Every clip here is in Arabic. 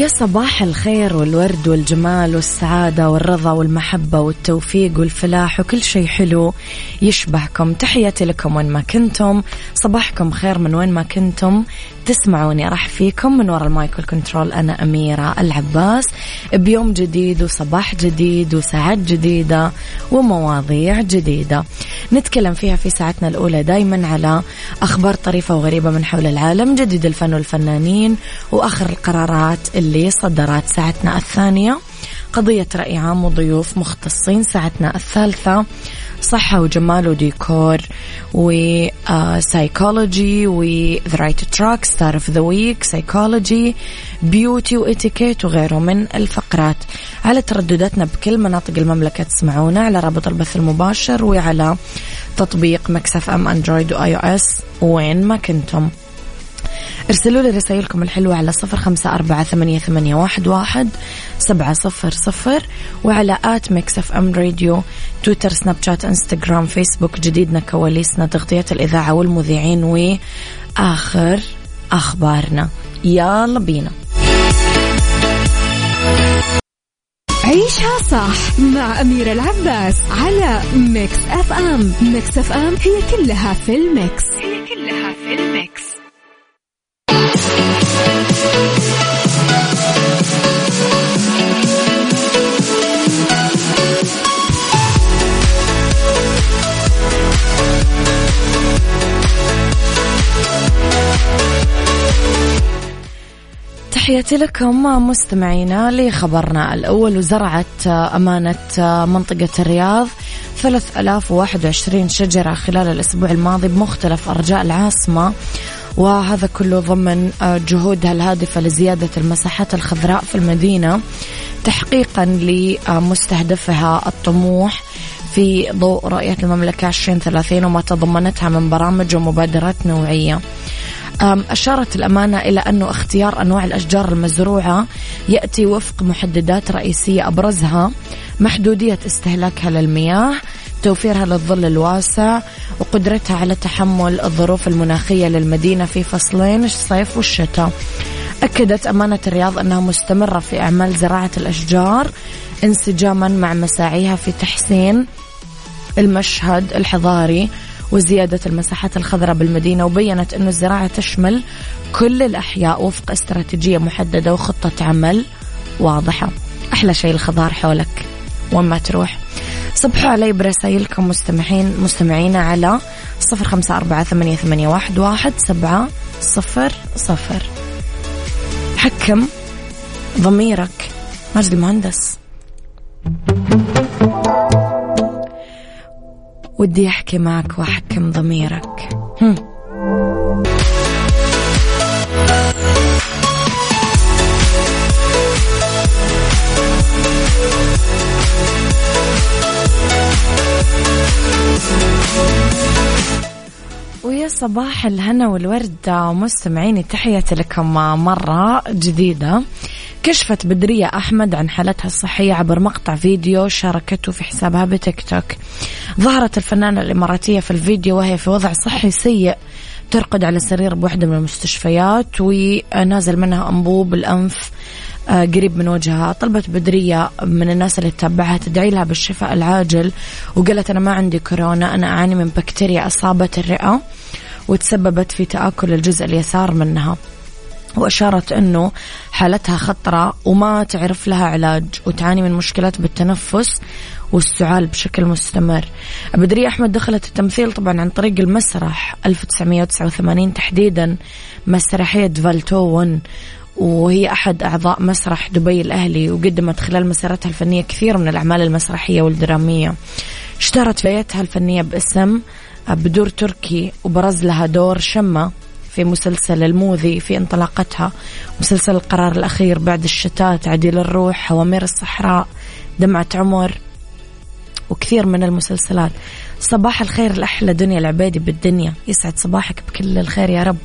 يا صباح الخير والورد والجمال والسعادة والرضا والمحبة والتوفيق والفلاح وكل شيء حلو يشبهكم. تحياتي لكم وين ما كنتم. صباحكم خير من وين ما كنتم. تسمعوني راح فيكم من وراء المايكل كنترول أنا أميرة العباس. بيوم جديد وصباح جديد وساعات جديدة ومواضيع جديدة. نتكلم فيها في ساعتنا الأولى دايما على أخبار طريفة وغريبة من حول العالم جديد الفن والفنانين وآخر القرارات اللي صدرت ساعتنا الثانية. قضية رأي عام وضيوف مختصين ساعتنا الثالثة. صحة وجمال وديكور و psychology و the right track star of the week psychology beauty واتيكيت وغيره من الفقرات. على تردداتنا بكل مناطق المملكة تسمعونا على رابط البث المباشر وعلى تطبيق Mix FM Android و iOS وين ما كنتم. ارسلوا لي رسائلكم الحلوة على صفر خمسة أربعة ثمانية, ثمانية واحد, واحد سبعة صفر صفر وعلى at Mix FM Radio تويتر سناب شات إنستغرام فيسبوك جديدنا كواليسنا تغطية الإذاعة والمذيعين وآخر أخبارنا. يلا بينا. عيشها صح مع أميرة العباس على Mix FM. Mix FM هي كلها في ال mix. هي كلها في الميكس. تحياتي لكم مستمعينا لخبرنا الأول وزرعت أمانة منطقة الرياض 3021 شجرة خلال الأسبوع الماضي بمختلف أرجاء العاصمة وهذا كله ضمن جهودها الهادفة لزيادة المساحات الخضراء في المدينة تحقيقا لمستهدفها الطموح في ضوء رؤية المملكة 2030 وما تضمنتها من برامج ومبادرات نوعية. أشارت الأمانة إلى أنه اختيار أنواع الأشجار المزروعة يأتي وفق محددات رئيسية أبرزها محدودية استهلاكها للمياه توفيرها للظل الواسع وقدرتها على تحمل الظروف المناخية للمدينة في فصلين الصيف والشتاء. أكدت أمانة الرياض أنها مستمرة في أعمال زراعة الأشجار انسجاما مع مساعيها في تحسين المشهد الحضاري وزيادة المساحات الخضراء بالمدينة وبينت أن الزراعة تشمل كل الأحياء وفق استراتيجية محددة وخطة عمل واضحة. أحلى شيء الخضار حولك وين ما تروح. صبحوا علي برسائلكم مستمعين مستمعين على صفر خمسة أربعة ثمانية, ثمانية واحد, واحد سبعة صفر صفر. حكم ضميرك ماجد المهندس. ودي أحكي معك وأحكم ضميرك هم. ويا صباح الهنا والورد مستمعيني تحياتي لكم مرة جديدة كشفت بدرية أحمد عن حالتها الصحية عبر مقطع فيديو شاركته في حسابها بتيك توك. ظهرت الفنانة الإماراتية في الفيديو وهي في وضع صحي سيء ترقد على سرير بوحدة من المستشفيات ونازل منها أنبوب الأنف آه، قريب من وجهها. طلبت بدرية من الناس اللي تتابعها تدعي لها بالشفاء العاجل وقالت أنا ما عندي كورونا أنا أعاني من بكتيريا أصابت الرئة وتسببت في تآكل الجزء اليسار منها. وأشارت أنه حالتها خطرة وما تعرف لها علاج وتعاني من مشكلات بالتنفس والسعال بشكل مستمر. بدرية أحمد دخلت التمثيل طبعا عن طريق المسرح 1989 تحديدا مسرحية فالتوون وهي أحد أعضاء مسرح دبي الأهلي وقدمت خلال مسيرتها الفنية كثير من الأعمال المسرحية والدرامية. اشتهرت بدايتها الفنية باسم بدور تركي وبرز لها دور شمة. في مسلسل الموذي في انطلاقتها. مسلسل القرار الأخير بعد الشتات عديل الروح هوامير الصحراء دمعة عمر وكثير من المسلسلات. صباح الخير الأحلى دنيا العبيدي بالدنيا. يسعد صباحك بكل الخير يا رب.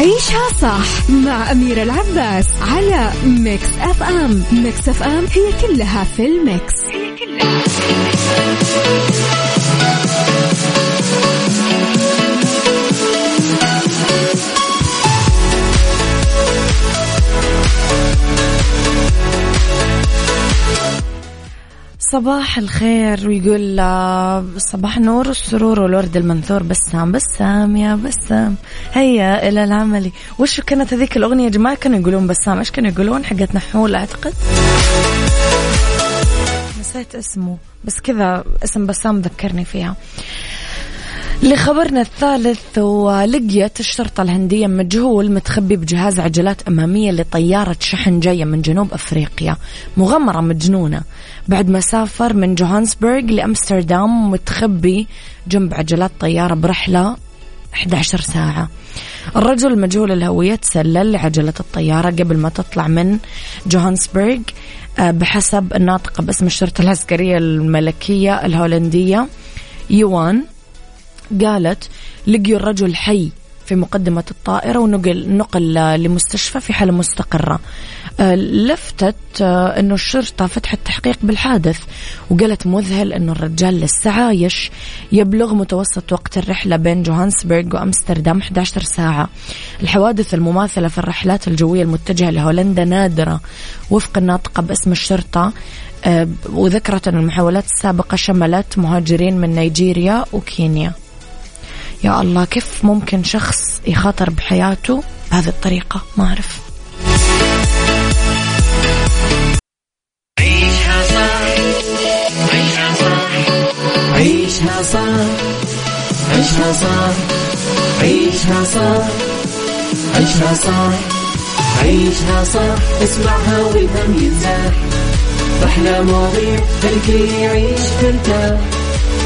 عيشها صح مع أميرة العباس على Mix FM. Mix FM هي كلها في ال mix. هي كلها في ال mix. صباح الخير ويقول صباح النور والسرور والورد المنثور بسام بسام يا بسام. هيا إلى العمل وش كانت هذيك الأغنية يا جماعة؟ كانوا يقولون بسام. إيش كانوا يقولون؟ حقت نحول أعتقد. نسيت اسمه بس كذا اسم بسام ذكرني فيها. لخبرنا الثالث ولقيت الشرطة الهندية مجهول متخبي بجهاز عجلات أمامية لطيارة شحن جاية من جنوب أفريقيا. مغامرة مجنونة. بعد ما سافر من جوهانسبرغ لأمستردام متخبي جنب عجلات طيارة برحلة 11 ساعة. الرجل المجهول الهوية تسلل لعجلة الطيارة قبل ما تطلع من جوهانسبرغ آه، بحسب الناطقة باسم الشرطة العسكرية الملكية الهولندية يوان. قالت لقيوا الرجل حي في مقدمة الطائرة ونقل نقل لمستشفى في حالة مستقرة. آه، لفتت آه، أنه الشرطة فتحت تحقيق بالحادث وقالت مذهل أنه الرجال لسه عايش. يبلغ متوسط وقت الرحلة بين جوهانسبرغ وأمستردام 11 ساعة. الحوادث المماثلة في الرحلات الجوية المتجهة لهولندا نادرة وفق الناطقة باسم الشرطة. آه، وذكرت أن المحاولات السابقة شملت مهاجرين من نيجيريا وكينيا. يا الله كيف ممكن شخص يخاطر بحياته بهذه الطريقة؟ ما أعرف. عيشها صح عيشها صح عيشها صح عيشها صح عيشها صح عيشها صح عيشها اسمعها والهم ينزاح. أحلى مواضيع خلي يعيش ترتاح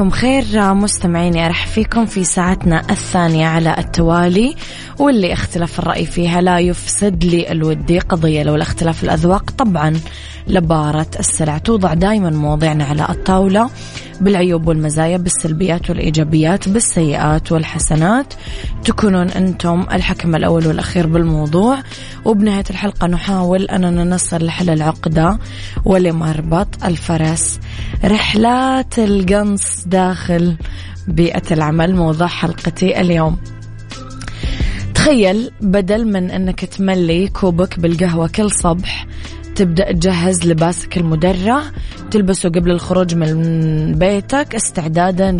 صباحكم خير. مستمعيني أرحب فيكم في ساعتنا الثانية على التوالي واللي اختلاف الرأي فيها لا يفسد لي الودي قضية لو الاختلاف الأذواق طبعا لبارة السلع. توضع دائما مواضيعنا على الطاولة. بالعيوب والمزايا بالسلبيات والإيجابيات بالسيئات والحسنات. تكونون أنتم الحكم الأول والأخير بالموضوع. وبنهاية الحلقة نحاول أننا نصل لحل العقدة ولمربط الفرس. رحلات القنص داخل بيئة العمل موضوع حلقتي اليوم. تخيل بدل من أنك تملي كوبك بالقهوة كل صبح تبدأ تجهز لباسك المدرع تلبسه قبل الخروج من بيتك استعدادا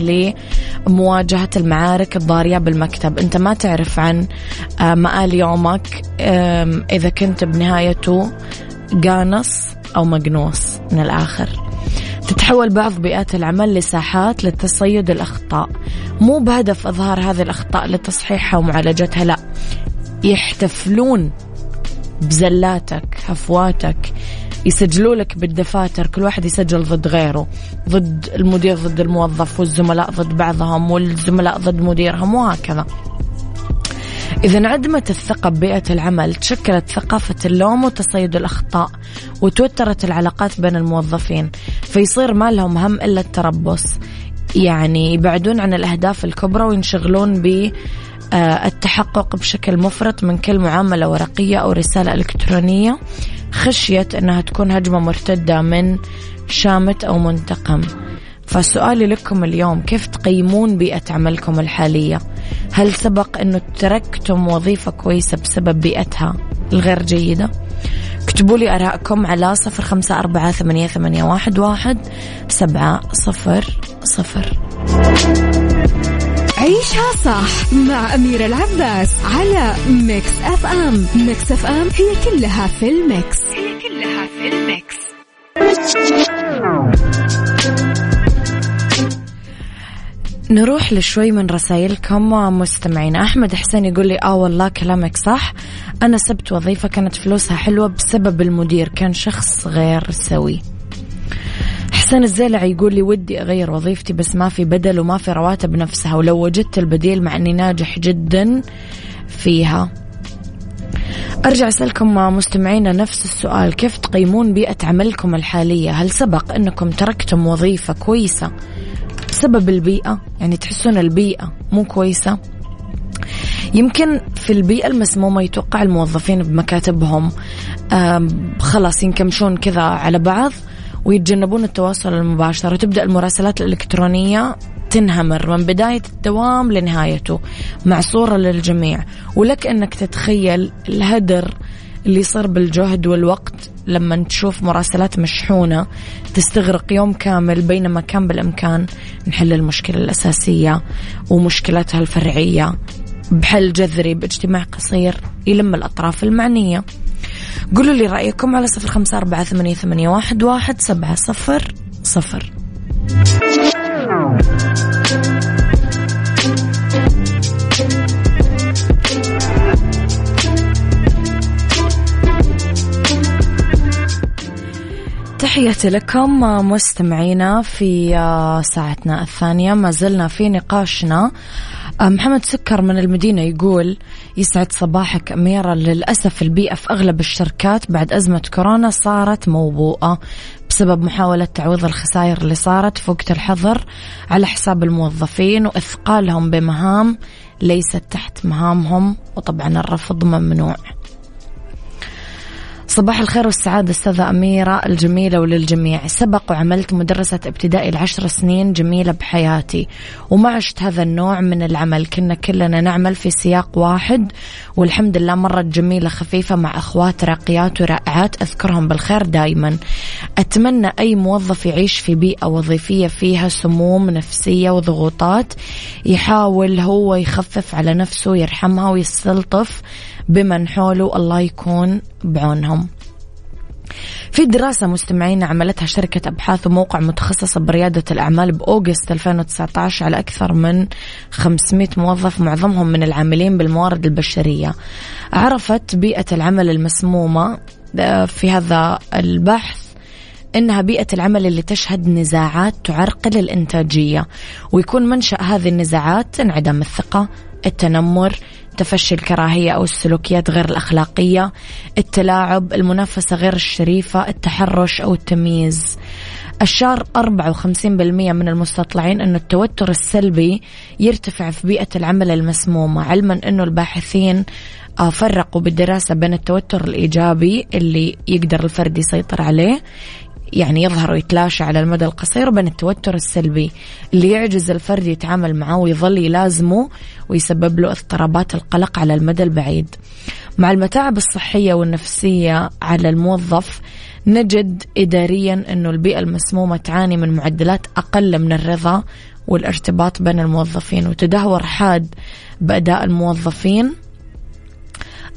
لمواجهة المعارك الضارية بالمكتب. أنت ما تعرف عن آه، مآل يومك إذا كنت بنهايته قانص أو مقنوص من الآخر. تتحول بعض بيئات العمل لساحات لتصيد الأخطاء. مو بهدف إظهار هذه الأخطاء لتصحيحها ومعالجتها لا. يحتفلون بزلاتك هفواتك يسجلوا لك بالدفاتر كل واحد يسجل ضد غيره ضد المدير ضد الموظف والزملاء ضد بعضهم والزملاء ضد مديرهم وهكذا. إذا انعدمت الثقة ببيئة العمل تشكلت ثقافة اللوم وتصيد الأخطاء وتوترت العلاقات بين الموظفين فيصير ما لهم هم إلا التربص. يعني يبعدون عن الأهداف الكبرى وينشغلون ب التحقق بشكل مفرط من كل معاملة ورقية أو رسالة إلكترونية خشية أنها تكون هجمة مرتدة من شامت أو منتقم. فسؤالي لكم اليوم كيف تقيمون بيئة عملكم الحالية؟ هل سبق أنه تركتم وظيفة كويسة بسبب بيئتها الغير جيدة؟ اكتبوا لي أراءكم على صفر خمسة أربعة ثمانية, واحد سبعة صفر صفر. عيشها صح مع أميرة العباس على Mix FM. Mix FM هي كلها في ال mix. هي كلها في ال mix. نروح لشوي من رسائلكم. مستمعين أحمد حسين يقول لي آه والله كلامك صح. أنا سبت وظيفة كانت فلوسها حلوة بسبب المدير كان شخص غير سوي. حسين الزيلع يقول لي ودي أغير وظيفتي بس ما في بدل وما في رواتب نفسها ولو وجدت البديل مع أني ناجح جدا فيها. أرجع أسألكم مستمعينا نفس السؤال كيف تقيمون بيئة عملكم الحالية؟ هل سبق أنكم تركتم وظيفة كويسة بسبب البيئة؟ يعني تحسون البيئة مو كويسة؟ يمكن في البيئة المسمومة يتوقع الموظفين بمكاتبهم خلاص ينكمشون كذا على بعض. ويتجنبون التواصل المباشر وتبدأ المراسلات الإلكترونية تنهمر من بداية الدوام لنهايته مع صورة للجميع. ولك أنك تتخيل الهدر اللي يصير بالجهد والوقت لما تشوف مراسلات مشحونة تستغرق يوم كامل بينما كان بالإمكان نحل المشكلة الأساسية ومشكلتها الفرعية. بحل جذري باجتماع قصير يلم الأطراف المعنية. قولوا لي رأيكم على صفر خمسة أربعة ثمانية, ثمانية واحد, واحد سبعة صفر صفر. تحياتي لكم مستمعينا في ساعتنا الثانية. ما زلنا في نقاشنا محمد سكر من المدينة يقول يسعد صباحك أميرة. للأسف البيئة في أغلب الشركات بعد أزمة كورونا صارت موبوءة بسبب محاولة تعويض الخسائر اللي صارت في وقت الحظر على حساب الموظفين وإثقالهم بمهام ليست تحت مهامهم وطبعا الرفض ممنوع. صباح الخير والسعادة أستاذة أميرة الجميلة وللجميع. سبق وعملت مدرسة ابتدائي لعشر سنين جميلة بحياتي. وما عشت هذا النوع من العمل. كنا كلنا نعمل في سياق واحد والحمد لله مرت جميلة خفيفة مع أخوات راقيات ورائعات أذكرهم بالخير دايما. أتمنى أي موظف يعيش في بيئة وظيفية فيها سموم نفسية وضغوطات يحاول هو يخفف على نفسه يرحمها ويستلطف بمن حوله الله يكون بعونهم. في دراسة مستمعين عملتها شركة أبحاث وموقع متخصصة بريادة الأعمال بأوغست 2019 على أكثر من 500 موظف معظمهم من العاملين بالموارد البشرية. عرفت بيئة العمل المسمومة آه، في هذا البحث إنها بيئة العمل اللي تشهد نزاعات تعرقل الإنتاجية ويكون منشأ هذه النزاعات انعدام الثقة. التنمر تفشي الكراهية أو السلوكيات غير الأخلاقية التلاعب المنافسة غير الشريفة التحرش أو التمييز. أشار 54% من المستطلعين أن التوتر السلبي يرتفع في بيئة العمل المسمومة علما أنه الباحثين آه، فرقوا بالدراسة بين التوتر الإيجابي اللي يقدر الفرد يسيطر عليه يعني يظهر ويتلاشى على المدى القصير وبين التوتر السلبي اللي يعجز الفرد يتعامل معه ويظل يلازمه ويسبب له اضطرابات القلق على المدى البعيد. مع المتاعب الصحية والنفسية على الموظف نجد إداريا أنه البيئة المسمومة تعاني من معدلات أقل من الرضا والارتباط بين الموظفين وتدهور حاد بأداء الموظفين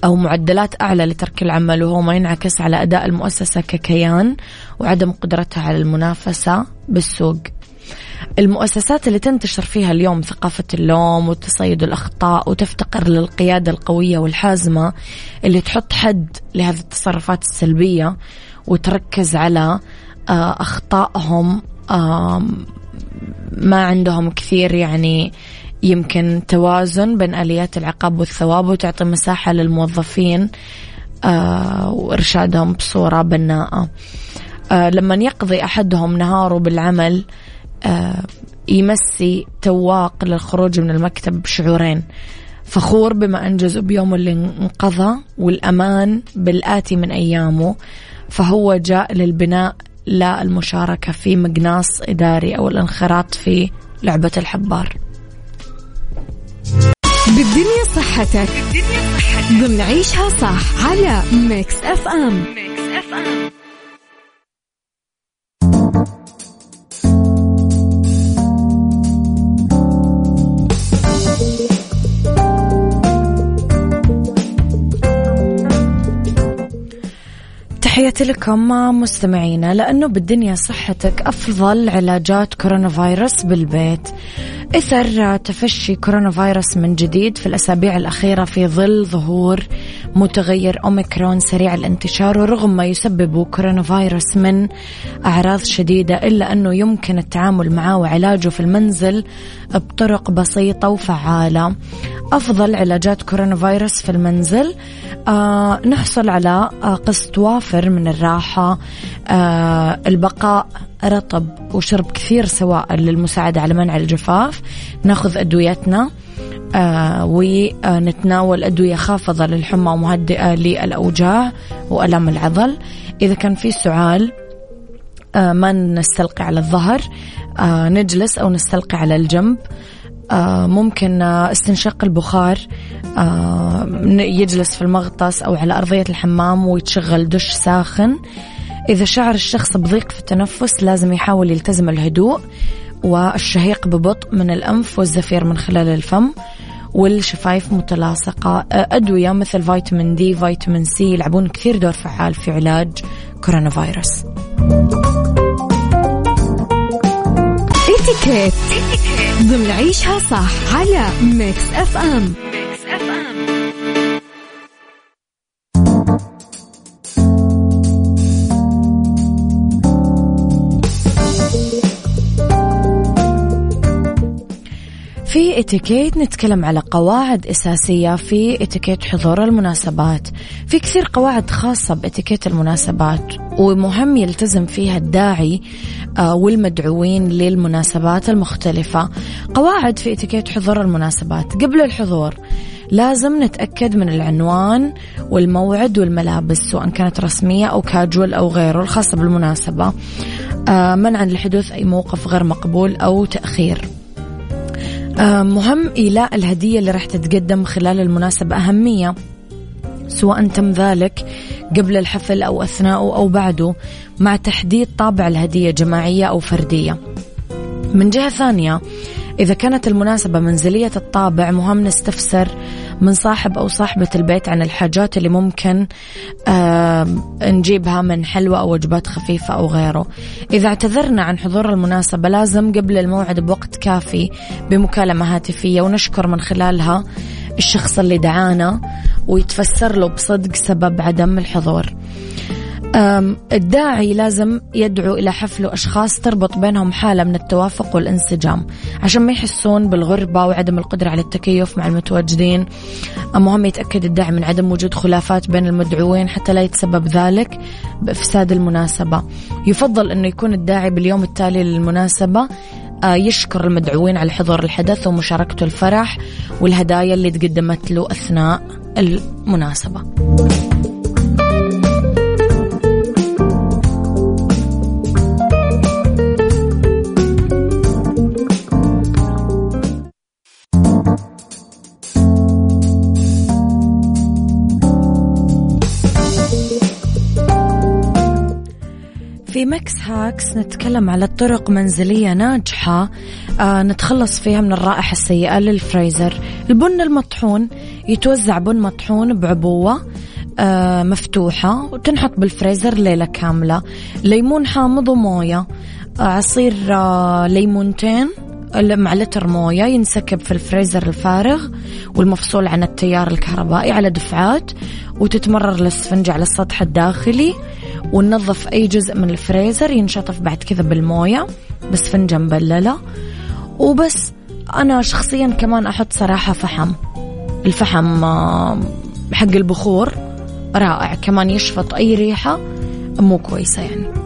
أو معدلات أعلى لترك العمل وهو ما ينعكس على أداء المؤسسة ككيان وعدم قدرتها على المنافسة بالسوق. المؤسسات اللي تنتشر فيها اليوم ثقافة اللوم وتصيد الأخطاء وتفتقر للقيادة القوية والحازمة اللي تحط حد لهذه التصرفات السلبية وتركز على آه، أخطائهم ما عندهم كثير يعني يمكن توازن بين آليات العقاب والثواب وتعطي مساحة للموظفين آه، وإرشادهم بصورة بناءة. آه، لما يقضي أحدهم نهاره بالعمل آه، يمسي تواق للخروج من المكتب بشعورين. فخور بما أنجزه بيوم اللي انقضى والأمان بالآتي من أيامه. فهو جاء للبناء لا المشاركة في مقناص إداري أو الانخراط في لعبة الحبار. بالدنيا صحتك. ضمن عيشها صح على Mix FM Mix FM تحياتي لكم مستمعينا لأنه بالدنيا صحتك أفضل علاجات كورونا فيروس بالبيت. إثر تفشي كورونا فيروس من جديد في الأسابيع الأخيرة في ظل ظهور متغير أوميكرون سريع الانتشار ورغم ما يسبب كورونا فيروس من أعراض شديدة إلا أنه يمكن التعامل معه وعلاجه في المنزل بطرق بسيطة وفعالة. أفضل علاجات كورونا فيروس في المنزل آه نحصل على آه قسط وافر من الراحة آه البقاء رطب وشرب كثير سوائل للمساعدة على منع الجفاف. ناخذ أدويتنا آه ونتناول أدوية خافضة للحمى ومهدئة للأوجاع وألام العضل. إذا كان في سعال آه ما نستلقي على الظهر آه نجلس أو نستلقي على الجنب. ممكن استنشاق البخار يجلس في المغطس أو على أرضية الحمام ويتشغل دش ساخن. إذا شعر الشخص بضيق في التنفس لازم يحاول يلتزم الهدوء والشهيق ببطء من الأنف والزفير من خلال الفم والشفايف متلاصقة. أدوية مثل فيتامين دي فيتامين سي يلعبون كثير دور فعال في علاج كورونا فيروس. اتيكيت ضمن عيشها صح على Mix FM في اتيكيت نتكلم على قواعد أساسية في اتيكيت حضور المناسبات. في كثير قواعد خاصة باتيكيت المناسبات ومهم يلتزم فيها الداعي آه، والمدعوين للمناسبات المختلفة. قواعد في اتيكيت حضور المناسبات. قبل الحضور لازم نتأكد من العنوان والموعد والملابس سواء كانت رسمية أو كاجوال أو غيره الخاصة بالمناسبة آه، منعا لحدوث أي موقف غير مقبول أو تأخير. مهم إيلاء الهدية اللي راح تتقدم خلال المناسبة أهمية سواء تم ذلك قبل الحفل أو أثناءه أو بعده مع تحديد طابع الهدية جماعية أو فردية. من جهة ثانية إذا كانت المناسبة منزلية الطابع مهم نستفسر من صاحب أو صاحبة البيت عن الحاجات اللي ممكن آه نجيبها من حلوى أو وجبات خفيفة أو غيره. إذا اعتذرنا عن حضور المناسبة لازم قبل الموعد بوقت كافي بمكالمة هاتفية ونشكر من خلالها الشخص اللي دعانا ويتفسر له بصدق سبب عدم الحضور. الداعي لازم يدعو إلى حفل أشخاص تربط بينهم حالة من التوافق والانسجام. عشان ما يحسون بالغربة وعدم القدرة على التكيف مع المتواجدين مهم يتأكد الداعي من عدم وجود خلافات بين المدعوين حتى لا يتسبب ذلك بإفساد المناسبة. يفضل أنه يكون الداعي باليوم التالي للمناسبة آه، يشكر المدعوين على حضور الحدث ومشاركته الفرح والهدايا اللي تقدمت له أثناء المناسبة. في Mix Hacks نتكلم على طرق منزلية ناجحة. آه نتخلص فيها من الرائحة السيئة للفريزر. البن المطحون يتوزع بن مطحون بعبوة آه مفتوحة وتنحط بالفريزر ليلة كاملة. ليمون حامض وموية. آه عصير آه ليمونتين. مع لتر موية ينسكب في الفريزر الفارغ والمفصول عن التيار الكهربائي على دفعات وتتمرر الاسفنجة على السطح الداخلي وننظف أي جزء من الفريزر ينشطف بعد كذا بالموية بسفنجة مبللة. وبس أنا شخصيا كمان أحط صراحة فحم. الفحم آه، حق البخور رائع. كمان يشفط أي ريحة مو كويسة يعني.